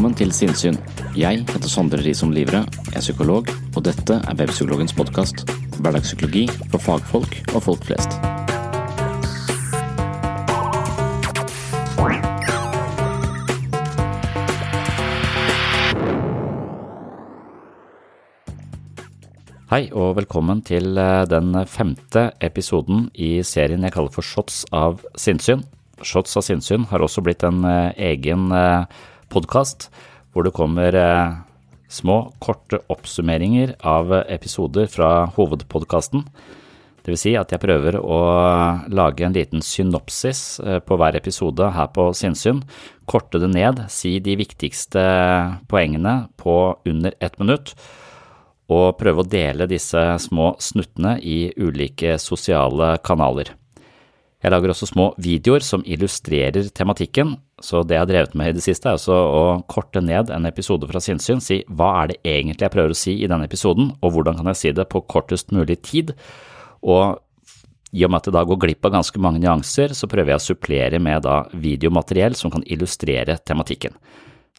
Velkommen til Sinnsyn. Jeg heter Sondre Risom Livre, er psykolog, og dette er Webpsykologens podkast. Hverdagspsykologi for fagfolk og folk flest. Hei og velkommen til eh, den femte episoden i serien jeg kaller for Shots av sinnssyn. Shots av sinnssyn har også blitt en eh, egen eh, podkast hvor det kommer små, korte oppsummeringer av episoder fra hovedpodkasten. Det vil si at jeg prøver å lage en liten synopsis på hver episode her på Sinnsyn. Korte det ned, si de viktigste poengene på under ett minutt og prøve å dele disse små snuttene i ulike sosiale kanaler. Jeg lager også små videoer som illustrerer tematikken, så det jeg har drevet med i det siste er også å korte ned en episode fra sinnssyn, si hva er det egentlig jeg prøver å si i denne episoden, og hvordan kan jeg si det på kortest mulig tid, og i og med at det da går glipp av ganske mange nyanser, så prøver jeg å supplere med da videomateriell som kan illustrere tematikken.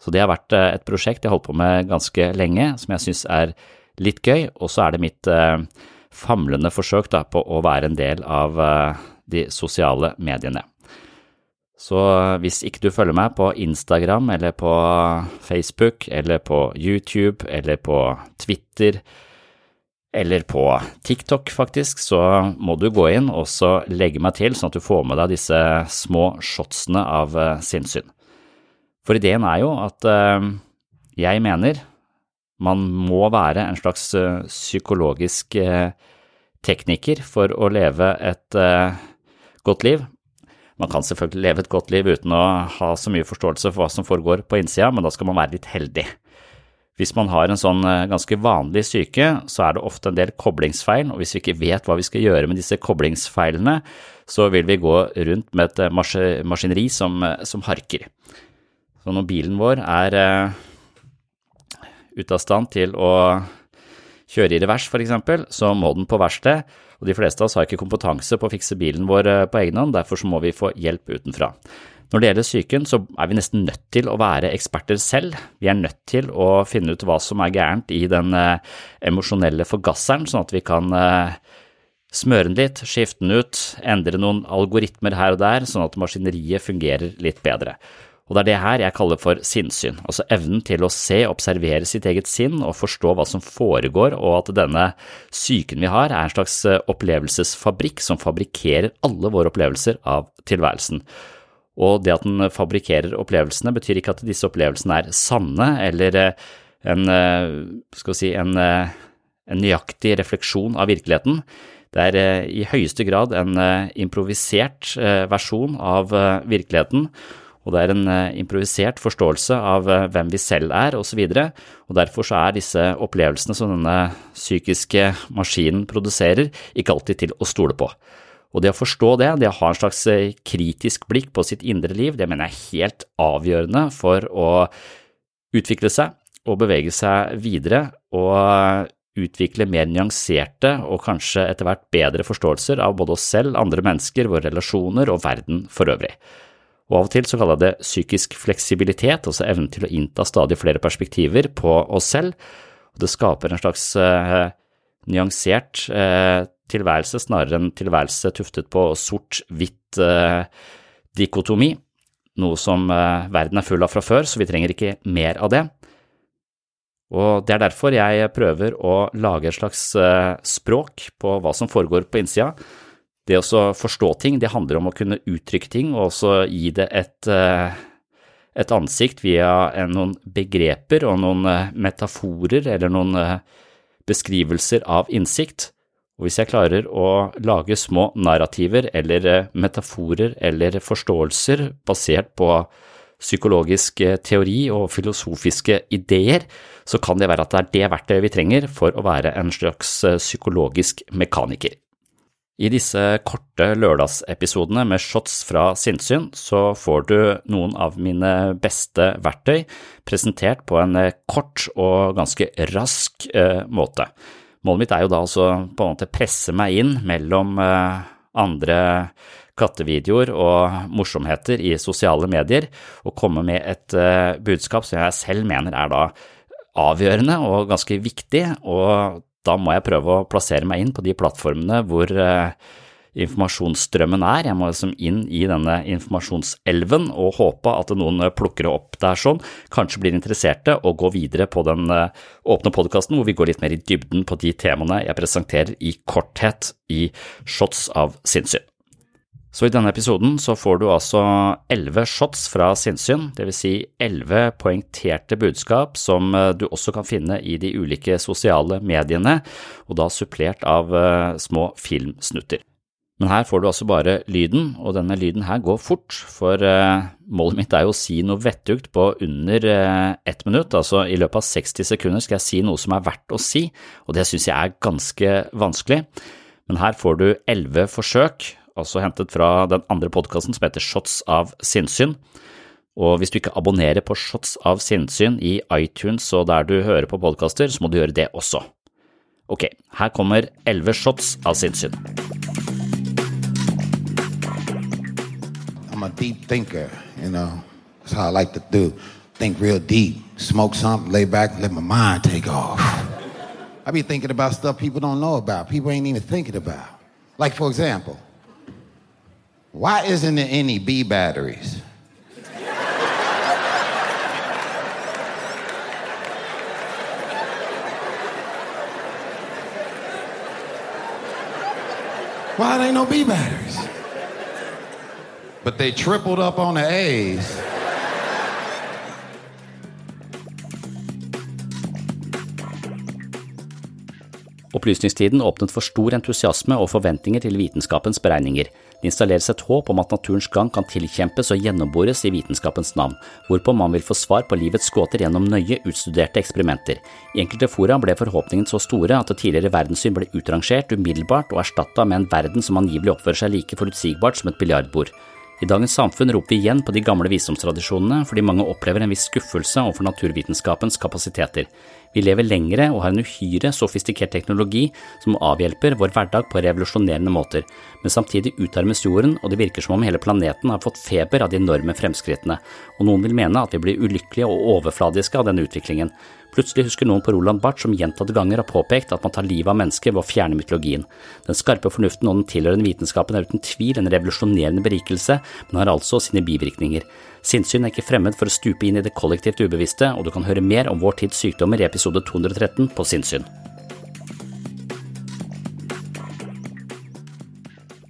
Så det har vært eh, et prosjekt jeg har holdt på med ganske lenge, som jeg synes er litt gøy, og så er det mitt eh, famlende forsøk da, på å være en del av eh, de sosiale mediene. Så eh, hvis ikke du følger meg på Instagram eller på Facebook eller på YouTube eller på Twitter eller på TikTok faktisk, så må du gå inn og så legge meg til sånn at du får med deg disse små shotsene av eh, sinnssyn. For ideen er jo at jeg mener man må være en slags eh, psykologisk eh, tekniker for å leve et eh, godt liv. Man kan selvfølgelig leve et godt liv uten å ha så mye forståelse for hva som foregår på innsida, men da skal man være litt heldig. Hvis man har en sånn ganske vanlig syke, så er det ofte en del koblingsfeil, og hvis vi ikke vet hva vi skal gjøre med disse koblingsfeilene, så vil vi gå rundt med et maskineri som, som harker. Så når bilen vår er ute av stand til å kjøre i revers f.eks., så må den på verksted, og de fleste av oss har ikke kompetanse på å fikse bilen vår eh, på egen hånd, derfor så må vi få hjelp utenfra. Når det gjelder psyken, så er vi nesten nødt til å være eksperter selv. Vi er nødt til å finne ut hva som er gærent i den eh, emosjonelle forgasseren, sånn at vi kan eh, smøre den litt, skifte den ut, endre noen algoritmer her og der, sånn at maskineriet fungerer litt bedre. Og det er det her jeg kaller for sinnssyn, altså evnen til å se, observere sitt eget sinn og forstå hva som foregår, og at denne psyken vi har er en slags eh, opplevelsesfabrikk som fabrikkerer alle våre opplevelser av tilværelsen. Og det at den fabrikkerer opplevelsene, betyr ikke at disse opplevelsene er sanne eller eh, en, eh, skal si, en, en nøyaktig refleksjon av virkeligheten. Det er i høyeste grad en improvisert versjon av virkeligheten, og det er en eh, improvisert forståelse av eh, hvem vi selv er, osv., og, så og derfor så er disse opplevelsene som denne psykiske maskinen produserer, ikke alltid til å stole på. Og det å forstå det, det å ha en slags eh, kritisk blikk på sitt indre liv, det mener jeg er helt avgjørende for å utvikle seg og bevege seg videre og utvikle mer nyanserte og kanskje etter hvert bedre forståelser av både oss selv, andre mennesker, våre relasjoner og verden for øvrig. Og av og til så kaller jeg det psykisk fleksibilitet, altså evnen til å innta stadig flere perspektiver på oss selv. Og det skaper en slags eh, nyansert eh, tilværelse snarere enn tilværelse tuftet på sort-hvitt eh, dikotomi, noe som eh, verden er full av fra før, så vi trenger ikke mer av det. Og det er derfor jeg prøver å lage et slags eh, språk på hva som foregår på innsida, det å forstå ting, det handler om å kunne uttrykke ting og også gi det et, eh, et ansikt via noen begreper og noen eh, metaforer eller noen eh, beskrivelser av innsikt. Og hvis jeg klarer å lage små narrativer eller metaforer eller forståelser basert på psykologisk teori og filosofiske ideer, så kan det være at det er det verktøyet vi trenger for å være en slags psykologisk mekaniker. I disse korte lørdagsepisodene med shots fra sinnssyn så får du noen av mine beste verktøy presentert på en kort og ganske rask eh, måte. Målet mitt er jo da altså på en måte presse meg inn mellom eh, andre kattevideoer og morsomheter i sosiale medier, og komme med et eh, budskap som jeg selv mener er da avgjørende og ganske viktig, og da må jeg prøve å plassere meg inn på de plattformene hvor uh, informasjonsstrømmen er. Jeg må liksom inn i denne informasjonselven og håpe at noen plukker det opp der sånn, kanskje blir interesserte og går videre på den eh, åpne podkasten hvor vi går litt mer i dybden på de temaene jeg presenterer i korthet i Shots av sinnssyn. Så i denne episoden så får du altså elleve shots fra sinnssyn, dvs. Si elleve poengterte budskap som eh, du også kan finne i de ulike sosiale mediene, og da supplert av uh, små filmsnutter. Men her får du altså bare lyden, og denne lyden her går fort, for uh, målet mitt er jo å si noe vettugt på under ett minutt, altså i løpet av 60 sekunder skal jeg si noe som er verdt å si, og det synes jeg er ganske vanskelig. Men her får du elleve forsøk, altså hentet fra den andre podkasten som heter Shots av sinnssyn. Og hvis du ikke abonnerer på Shots av sinnssyn i iTunes og der du hører på podkaster, så må du gjøre det også. Ok, her kommer elleve shots av sinnssyn. I'm a deep thinker, you know. That's how I like to do. Think real deep. Smoke something, lay back, let my mind take off. I be thinking about stuff people don't know about. People ain't even thinking about. Like, for example, why isn't there any B batteries? Why there ain't no B batteries? but they tripled up on the A's. Opplysningstiden åpnet for stor entusiasme og forventninger til vitenskapens beregninger. Det installeres et håp om at naturens gang kan tilkjempes og gjennombores i vitenskapens navn, hvorpå man vil få svar på livets gåter gjennom nøye utstuderte eksperimenter. I enkelte fora ble forhåpningene så store at det tidligere verdenssyn ble utrangert umiddelbart og erstatta med en verden som angivelig oppfører seg like forutsigbart som et biljardbord. I dagens samfunn roper vi igjen på de gamle visdomstradisjonene fordi mange opplever en viss skuffelse overfor naturvitenskapens kapasiteter. Vi lever lengre og har en uhyre sofistikert teknologi som avhjelper vår hverdag på revolusjonerende måter, men samtidig utarmes jorden og det virker som om hele planeten har fått feber av de enorme fremskrittene, og noen vil mene at vi blir ulykkelige og overfladiske av denne utviklingen. Plutselig husker noen på Roland Barth som gjentatte ganger har påpekt at man tar livet av mennesker ved å fjerne mytologien. Den skarpe fornuften og den tilhørende vitenskapen er uten tvil en revolusjonerende berikelse, men har altså sine bivirkninger. Sinnssyn er ikke fremmed for å stupe inn i det kollektivt ubevisste, og du kan høre mer om vår tids sykdommer i episode 213 på Sinnssyn.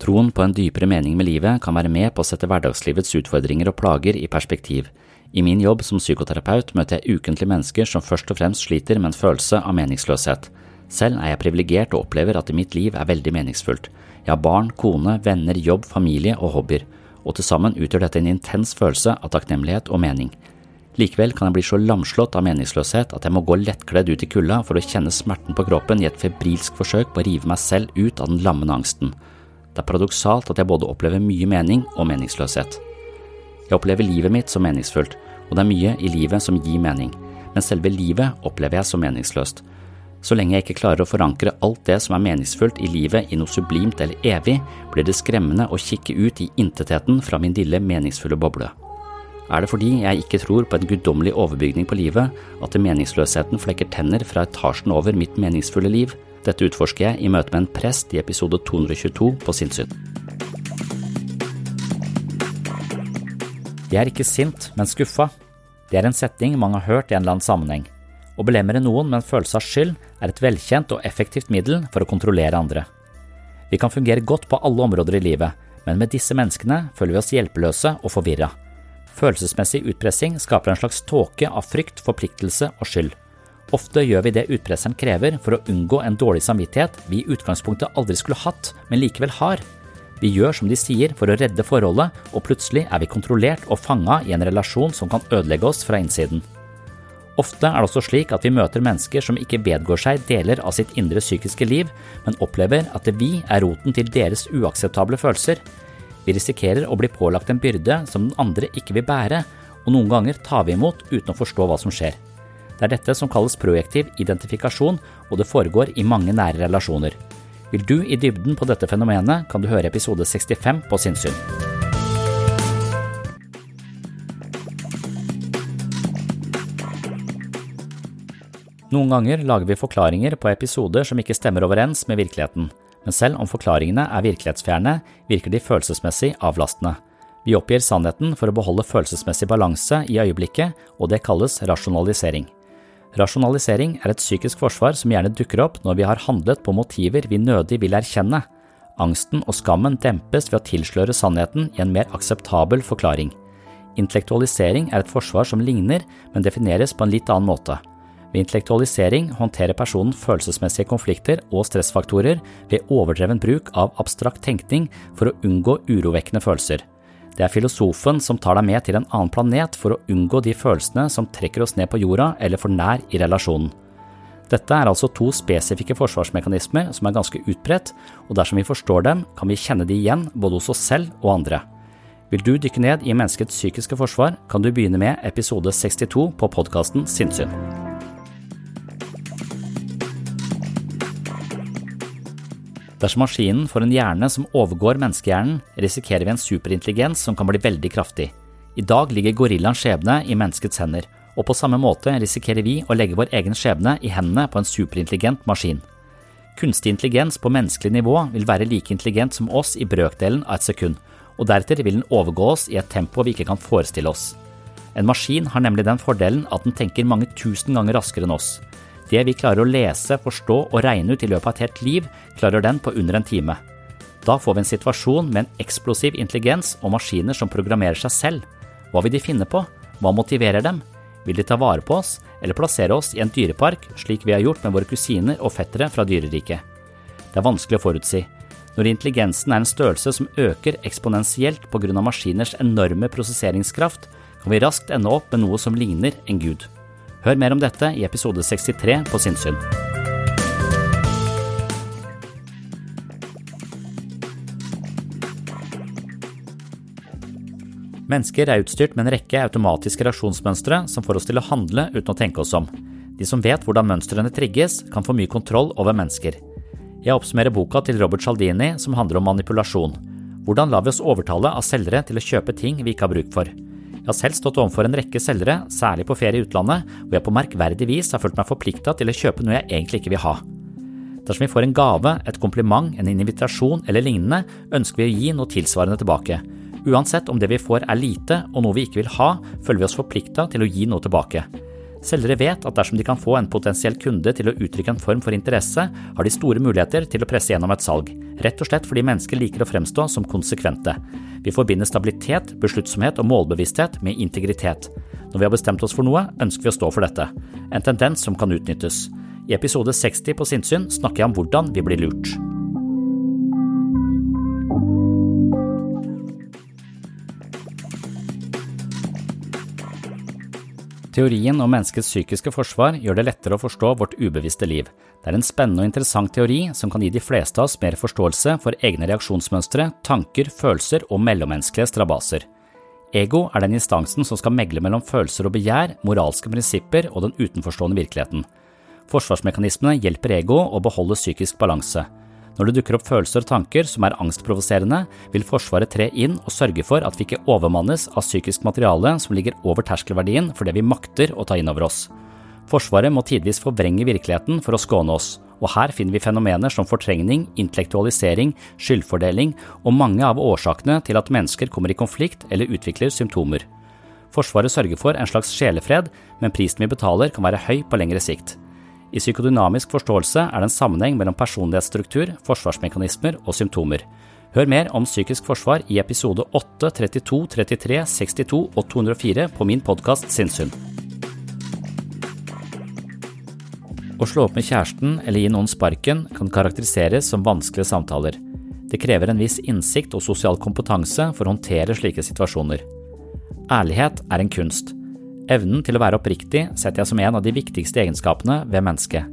Troen på en dypere mening med livet kan være med på å sette hverdagslivets utfordringer og plager i perspektiv. I min jobb som psykoterapeut møter jeg ukentlig mennesker som først og fremst sliter med en følelse av meningsløshet. Selv er jeg privilegert og opplever at mitt liv er veldig meningsfullt. Jeg har barn, kone, venner, jobb, familie og hobbyer, og til sammen utgjør dette en intens følelse av takknemlighet og mening. Likevel kan jeg bli så lamslått av meningsløshet at jeg må gå lettkledd ut i kulda for å kjenne smerten på kroppen i et febrilsk forsøk på å rive meg selv ut av den lammende angsten. Det er paradoksalt at jeg både opplever mye mening og meningsløshet. Jeg opplever livet mitt som meningsfullt, og det er mye i livet som gir mening, men selve livet opplever jeg som meningsløst. Så lenge jeg ikke klarer å forankre alt det som er meningsfullt i livet i noe sublimt eller evig, blir det skremmende å kikke ut i intetheten fra min lille meningsfulle boble. Er det fordi jeg ikke tror på en guddommelig overbygning på livet, at meningsløsheten flekker tenner fra etasjen over mitt meningsfulle liv? Dette utforsker jeg i møte med en prest i episode 222 på Sinnsyn. Jeg er ikke sint, men skuffa. Det er en setning mange har hørt i en eller annen sammenheng. Å belemre noen med en følelse av skyld er et velkjent og effektivt middel for å kontrollere andre. Vi kan fungere godt på alle områder i livet, men med disse menneskene føler vi oss hjelpeløse og forvirra. Følelsesmessig utpressing skaper en slags tåke av frykt, forpliktelse og skyld. Ofte gjør vi det utpresseren krever for å unngå en dårlig samvittighet vi i utgangspunktet aldri skulle hatt, men likevel har. Vi gjør som de sier for å redde forholdet, og plutselig er vi kontrollert og fanga i en relasjon som kan ødelegge oss fra innsiden. Ofte er det også slik at vi møter mennesker som ikke vedgår seg deler av sitt indre psykiske liv, men opplever at vi er roten til deres uakseptable følelser. Vi risikerer å bli pålagt en byrde som den andre ikke vil bære, og noen ganger tar vi imot uten å forstå hva som skjer. Det er dette som kalles projektiv identifikasjon, og det foregår i mange nære relasjoner. Vil du i dybden på dette fenomenet, kan du høre episode 65 på Sinnsyn. Noen ganger lager vi forklaringer på episoder som ikke stemmer overens med virkeligheten, men selv om forklaringene er virkelighetsfjerne, virker de følelsesmessig avlastende. Vi oppgir sannheten for å beholde følelsesmessig balanse i øyeblikket, og det kalles rasjonalisering. Rasjonalisering er et psykisk forsvar som gjerne dukker opp når vi har handlet på motiver vi nødig vil erkjenne. Angsten og skammen dempes ved å tilsløre sannheten i en mer akseptabel forklaring. Intellektualisering er et forsvar som ligner, men defineres på en litt annen måte. Ved intellektualisering håndterer personen følelsesmessige konflikter og stressfaktorer ved overdreven bruk av abstrakt tenkning for å unngå urovekkende følelser. Det er filosofen som tar deg med til en annen planet for å unngå de følelsene som trekker oss ned på jorda eller for nær i relasjonen. Dette er altså to spesifikke forsvarsmekanismer som er ganske utbredt, og dersom vi forstår dem, kan vi kjenne de igjen både hos oss selv og andre. Vil du dykke ned i menneskets psykiske forsvar, kan du begynne med episode 62 på podkasten Sinnsyn. Dersom maskinen får en hjerne som overgår menneskehjernen, risikerer vi en superintelligens som kan bli veldig kraftig. I dag ligger gorillaens skjebne i menneskets hender, og på samme måte risikerer vi å legge vår egen skjebne i hendene på en superintelligent maskin. Kunstig intelligens på menneskelig nivå vil være like intelligent som oss i brøkdelen av et sekund, og deretter vil den overgå oss i et tempo vi ikke kan forestille oss. En maskin har nemlig den fordelen at den tenker mange tusen ganger raskere enn oss. Det vi klarer å lese, forstå og regne ut i løpet av et helt liv, klarer den på under en time. Da får vi en situasjon med en eksplosiv intelligens og maskiner som programmerer seg selv. Hva vil de finne på? Hva motiverer dem? Vil de ta vare på oss, eller plassere oss i en dyrepark, slik vi har gjort med våre kusiner og fettere fra dyreriket? Det er vanskelig å forutsi. Når intelligensen er en størrelse som øker eksponentielt av maskiners enorme prosesseringskraft, kan vi raskt ende opp med noe som ligner en gud. Hør mer om dette i episode 63 på Sinnsyn. Mennesker er utstyrt med en rekke automatiske reaksjonsmønstre som får oss til å handle uten å tenke oss om. De som vet hvordan mønstrene trigges, kan få mye kontroll over mennesker. Jeg oppsummerer boka til Robert Cialdini som handler om manipulasjon. Hvordan lar vi oss overtale av selgere til å kjøpe ting vi ikke har bruk for? Jeg har selv stått overfor en rekke selgere, særlig på ferie i utlandet, hvor jeg på merkverdig vis har følt meg forplikta til å kjøpe noe jeg egentlig ikke vil ha. Dersom vi får en gave, et kompliment, en invitasjon eller lignende, ønsker vi å gi noe tilsvarende tilbake. Uansett om det vi får er lite og noe vi ikke vil ha, føler vi oss forplikta til å gi noe tilbake. Selgere vet at dersom de kan få en potensiell kunde til å uttrykke en form for interesse, har de store muligheter til å presse gjennom et salg, rett og slett fordi mennesker liker å fremstå som konsekvente. Vi forbinder stabilitet, besluttsomhet og målbevissthet med integritet. Når vi har bestemt oss for noe, ønsker vi å stå for dette, en tendens som kan utnyttes. I episode 60 på Sinnsyn snakker jeg om hvordan vi blir lurt. Teorien om menneskets psykiske forsvar gjør det lettere å forstå vårt ubevisste liv. Det er en spennende og interessant teori som kan gi de fleste av oss mer forståelse for egne reaksjonsmønstre, tanker, følelser og mellommenneskelige strabaser. Ego er den instansen som skal megle mellom følelser og begjær, moralske prinsipper og den utenforstående virkeligheten. Forsvarsmekanismene hjelper ego å beholde psykisk balanse. Når det dukker opp følelser og tanker som er angstprovoserende, vil Forsvaret tre inn og sørge for at vi ikke overmannes av psykisk materiale som ligger over terskelverdien for det vi makter å ta inn over oss. Forsvaret må tidvis forvrenge virkeligheten for å skåne oss, og her finner vi fenomener som fortrengning, intellektualisering, skyldfordeling og mange av årsakene til at mennesker kommer i konflikt eller utvikler symptomer. Forsvaret sørger for en slags sjelefred, men prisen vi betaler kan være høy på lengre sikt. I psykodynamisk forståelse er det en sammenheng mellom personlighetsstruktur, forsvarsmekanismer og symptomer. Hør mer om psykisk forsvar i episode 8, 32, 33, 62 og 204 på min podkast Sinnssyn. Å slå opp med kjæresten eller gi noen sparken kan karakteriseres som vanskelige samtaler. Det krever en viss innsikt og sosial kompetanse for å håndtere slike situasjoner. Ærlighet er en kunst. Evnen til å være oppriktig setter jeg som en av de viktigste egenskapene ved mennesket.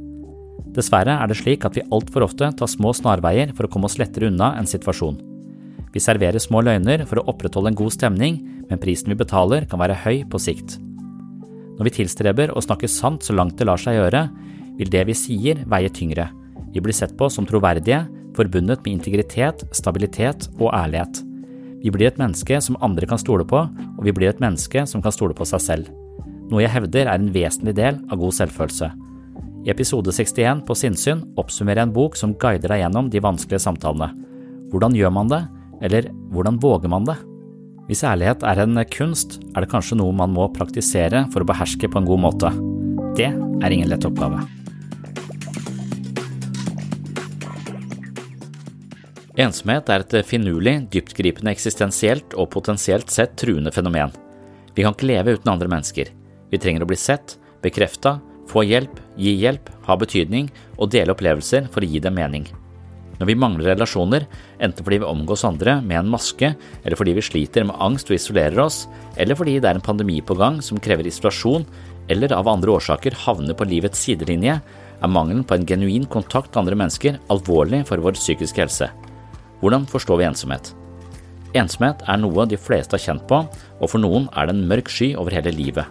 Dessverre er det slik at vi altfor ofte tar små snarveier for å komme oss lettere unna en situasjon. Vi serverer små løgner for å opprettholde en god stemning, men prisen vi betaler kan være høy på sikt. Når vi tilstreber å snakke sant så langt det lar seg gjøre, vil det vi sier veie tyngre. Vi blir sett på som troverdige, forbundet med integritet, stabilitet og ærlighet. Vi blir et menneske som andre kan stole på, og vi blir et menneske som kan stole på seg selv. Noe jeg hevder er en vesentlig del av god selvfølelse. I episode 61 på Sinnsyn oppsummerer jeg en bok som guider deg gjennom de vanskelige samtalene. Hvordan gjør man det, eller hvordan våger man det? Hvis ærlighet er en kunst, er det kanskje noe man må praktisere for å beherske på en god måte. Det er ingen lett oppgave. Ensomhet er et finurlig, dyptgripende eksistensielt og potensielt sett truende fenomen. Vi kan ikke leve uten andre mennesker. Vi trenger å bli sett, bekrefta, få hjelp, gi hjelp, ha betydning og dele opplevelser for å gi dem mening. Når vi mangler relasjoner, enten fordi vi omgås andre med en maske, eller fordi vi sliter med angst og isolerer oss, eller fordi det er en pandemi på gang som krever isolasjon, eller av andre årsaker havner på livets sidelinje, er mangelen på en genuin kontakt med andre mennesker alvorlig for vår psykiske helse. Hvordan forstår vi ensomhet? Ensomhet er noe de fleste har kjent på, og for noen er det en mørk sky over hele livet.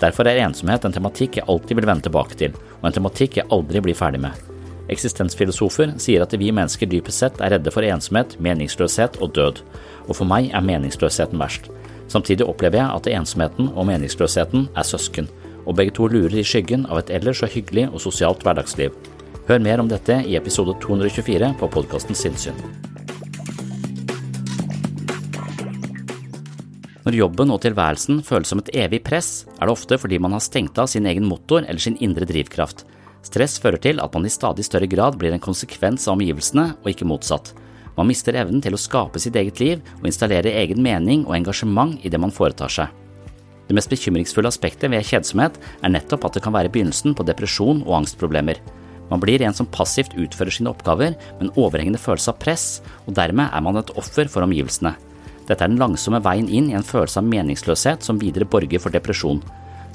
Derfor er ensomhet en tematikk jeg alltid vil vende tilbake til, og en tematikk jeg aldri blir ferdig med. Eksistensfilosofer sier at vi mennesker dypest sett er redde for ensomhet, meningsløshet og død, og for meg er meningsløsheten verst. Samtidig opplever jeg at ensomheten og meningsløsheten er søsken, og begge to lurer i skyggen av et ellers så hyggelig og sosialt hverdagsliv. Hør mer om dette i episode 224 på podkasten Sinnsyn. Når jobben og tilværelsen føles som et evig press, er det ofte fordi man har stengt av sin egen motor eller sin indre drivkraft. Stress fører til at man i stadig større grad blir en konsekvens av omgivelsene, og ikke motsatt. Man mister evnen til å skape sitt eget liv og installere egen mening og engasjement i det man foretar seg. Det mest bekymringsfulle aspektet ved kjedsomhet er nettopp at det kan være begynnelsen på depresjon og angstproblemer. Man blir en som passivt utfører sine oppgaver med en overhengende følelse av press, og dermed er man et offer for omgivelsene. Dette er den langsomme veien inn i en følelse av meningsløshet som videre borger for depresjon.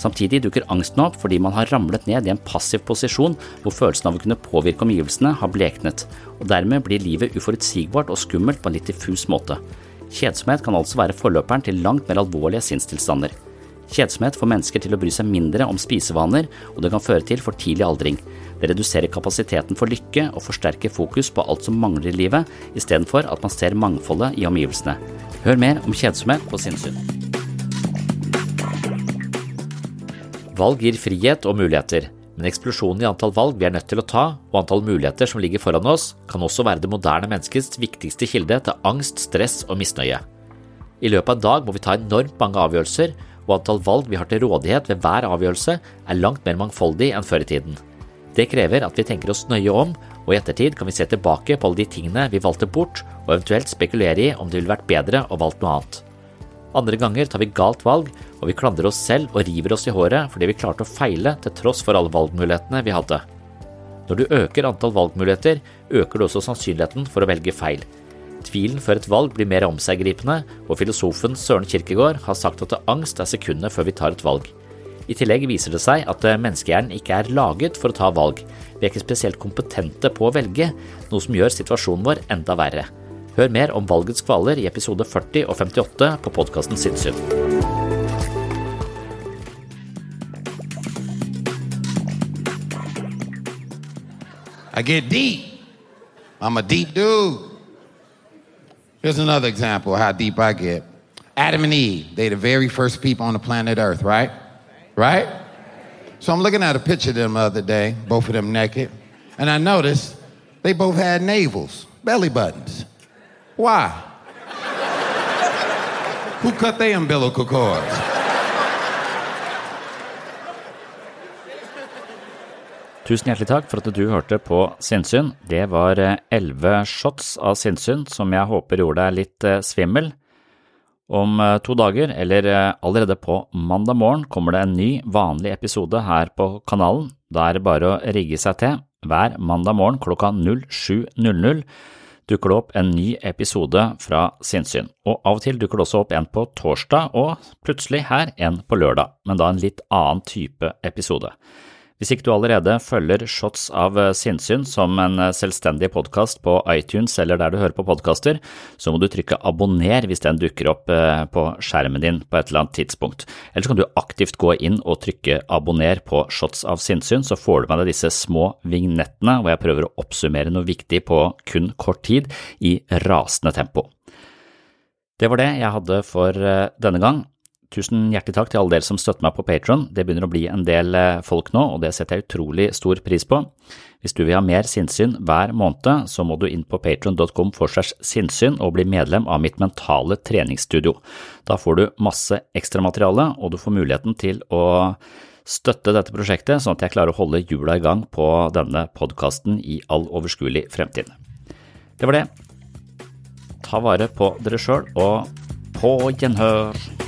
Samtidig dukker angsten opp fordi man har ramlet ned i en passiv posisjon hvor følelsen av å kunne påvirke omgivelsene har bleknet, og dermed blir livet uforutsigbart og skummelt på en litt diffus måte. Kjedsomhet kan altså være forløperen til langt mer alvorlige sinnstilstander. Kjedsomhet får mennesker til å bry seg mindre om spisevaner, og det kan føre til for tidlig aldring. Det reduserer kapasiteten for lykke og forsterker fokus på alt som mangler i livet, istedenfor at man ser mangfoldet i omgivelsene. Hør mer om kjedsomhet på sinnssyn. Valg gir frihet og muligheter, men eksplosjonen i antall valg vi er nødt til å ta, og antall muligheter som ligger foran oss, kan også være det moderne menneskets viktigste kilde til angst, stress og misnøye. I løpet av en dag må vi ta enormt mange avgjørelser, og antall valg vi har til rådighet ved hver avgjørelse, er langt mer mangfoldig enn før i tiden. Det krever at vi tenker oss nøye om, og i ettertid kan vi se tilbake på alle de tingene vi valgte bort, og eventuelt spekulere i om det ville vært bedre å valgt noe annet. Andre ganger tar vi galt valg, og vi klandrer oss selv og river oss i håret fordi vi klarte å feile til tross for alle valgmulighetene vi hadde. Når du øker antall valgmuligheter, øker du også sannsynligheten for å velge feil. Tvilen før et valg blir mer omseggripende, og filosofen Søren Kirkegård har sagt at angst er sekundet før vi tar et valg. I tillegg viser det seg at eh, menneskehjernen ikke er laget for å ta valg. Vi er ikke spesielt kompetente på å velge, noe som gjør situasjonen vår enda verre. Hør mer om valgets kvaler i episode 40 og 58 på podkasten Sinnssyn. I get deep. I'm a deep dude. Here's another example of how deep I get. Adam and Eve, they the very first people on the planet Earth, right? Right? So I'm looking at a picture of them the other day, both of them naked, and I noticed they both had navels, belly buttons. Why? Who cut their umbilical cords? Tusen hjertelig takk for at du hørte på Sinnsyn. Det var eh, elleve shots av sinnssyn som jeg håper gjorde deg litt eh, svimmel. Om eh, to dager, eller allerede på mandag morgen, kommer det en ny, vanlig episode her på kanalen. Da er det bare å rigge seg til. Hver mandag morgen klokka 07.00 dukker det opp en ny episode fra Sinnsyn, og av og til dukker det også opp en på torsdag, og plutselig her en på lørdag, men da en litt annen type episode. Hvis ikke du allerede følger Shots av eh, sinnssyn som en eh, selvstendig podkast på iTunes eller der du hører på podkaster, så må du trykke abonner hvis den dukker opp eh, på skjermen din på et eller annet tidspunkt. Eller så kan du aktivt gå inn og trykke abonner på Shots av sinnssyn, så får du med deg disse små vignettene hvor jeg prøver å oppsummere noe viktig på kun kort tid i rasende tempo. Det var det jeg hadde for denne gang. Tusen hjertelig takk til alle dere som støtter meg på Patron. Det begynner å bli en del eh, folk nå, og det setter jeg utrolig stor pris på. Hvis du vil ha mer sinnssyn hver måned, så må du inn på patron.com forslash sinnssyn og bli medlem av mitt mentale treningsstudio. Da får du masse ekstramateriale, og du får muligheten til å støtte dette prosjektet, sånn at jeg klarer å holde hjula i gang på denne podkasten i all overskuelig fremtid. Det var det. Ta vare på dere sjøl, og på gjenhør!